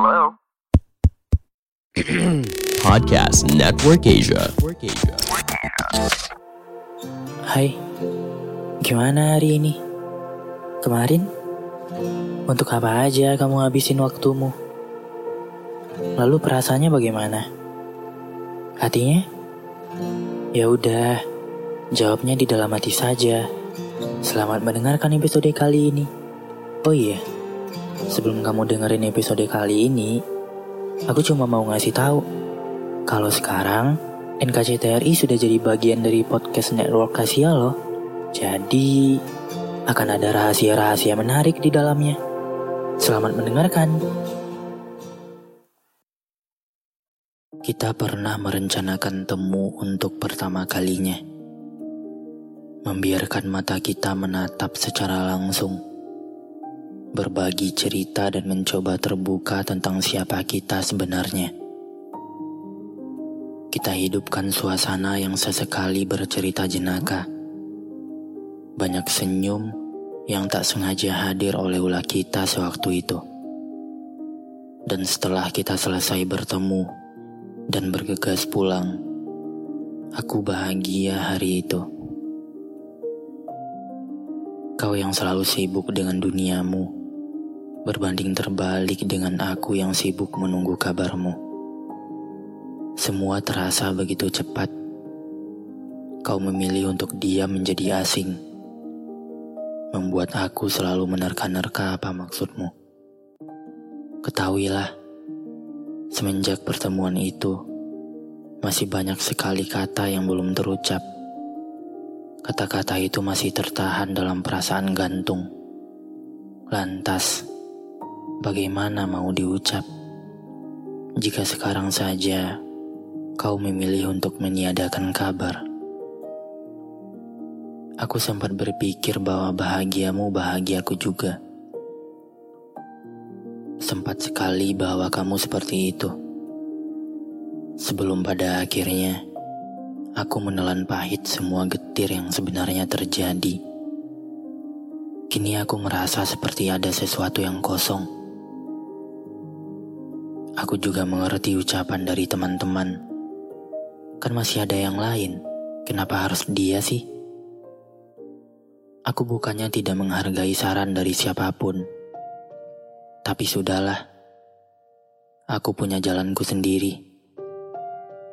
Hello? Podcast Network Asia. Hai, gimana hari ini? Kemarin? Untuk apa aja kamu habisin waktumu? Lalu perasaannya bagaimana? Hatinya? Ya udah, jawabnya di dalam hati saja. Selamat mendengarkan episode kali ini. Oh iya, sebelum kamu dengerin episode kali ini, aku cuma mau ngasih tahu kalau sekarang NKCTRI sudah jadi bagian dari podcast network Asia loh. Jadi akan ada rahasia-rahasia menarik di dalamnya. Selamat mendengarkan. Kita pernah merencanakan temu untuk pertama kalinya. Membiarkan mata kita menatap secara langsung. Berbagi cerita dan mencoba terbuka tentang siapa kita sebenarnya. Kita hidupkan suasana yang sesekali bercerita jenaka. Banyak senyum yang tak sengaja hadir oleh ulah kita sewaktu itu. Dan setelah kita selesai bertemu dan bergegas pulang, aku bahagia hari itu. Kau yang selalu sibuk dengan duniamu, berbanding terbalik dengan aku yang sibuk menunggu kabarmu. Semua terasa begitu cepat. Kau memilih untuk diam menjadi asing, membuat aku selalu menerka-nerka apa maksudmu. Ketahuilah, semenjak pertemuan itu, masih banyak sekali kata yang belum terucap. Kata-kata itu masih tertahan dalam perasaan gantung. Lantas, bagaimana mau diucap? Jika sekarang saja kau memilih untuk meniadakan kabar. Aku sempat berpikir bahwa bahagiamu bahagiaku juga. Sempat sekali bahwa kamu seperti itu. Sebelum pada akhirnya, aku menelan pahit semua getir yang sebenarnya terjadi. Kini aku merasa seperti ada sesuatu yang kosong. Aku juga mengerti ucapan dari teman-teman. Kan masih ada yang lain. Kenapa harus dia sih? Aku bukannya tidak menghargai saran dari siapa pun. Tapi sudahlah. Aku punya jalanku sendiri.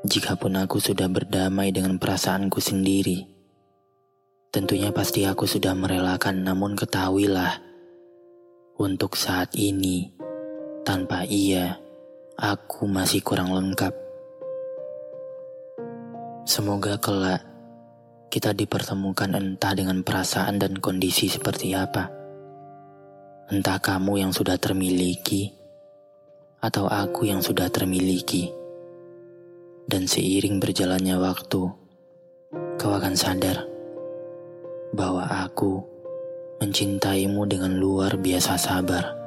Jikapun aku sudah berdamai dengan perasaanku sendiri, tentunya pasti aku sudah merelakan namun ketahuilah, untuk saat ini, tanpa ia, aku masih kurang lengkap. Semoga kelak kita dipertemukan entah dengan perasaan dan kondisi seperti apa. Entah kamu yang sudah termiliki, atau aku yang sudah termiliki. Dan seiring berjalannya waktu, kau akan sadar bahwa aku mencintaimu dengan luar biasa sabar.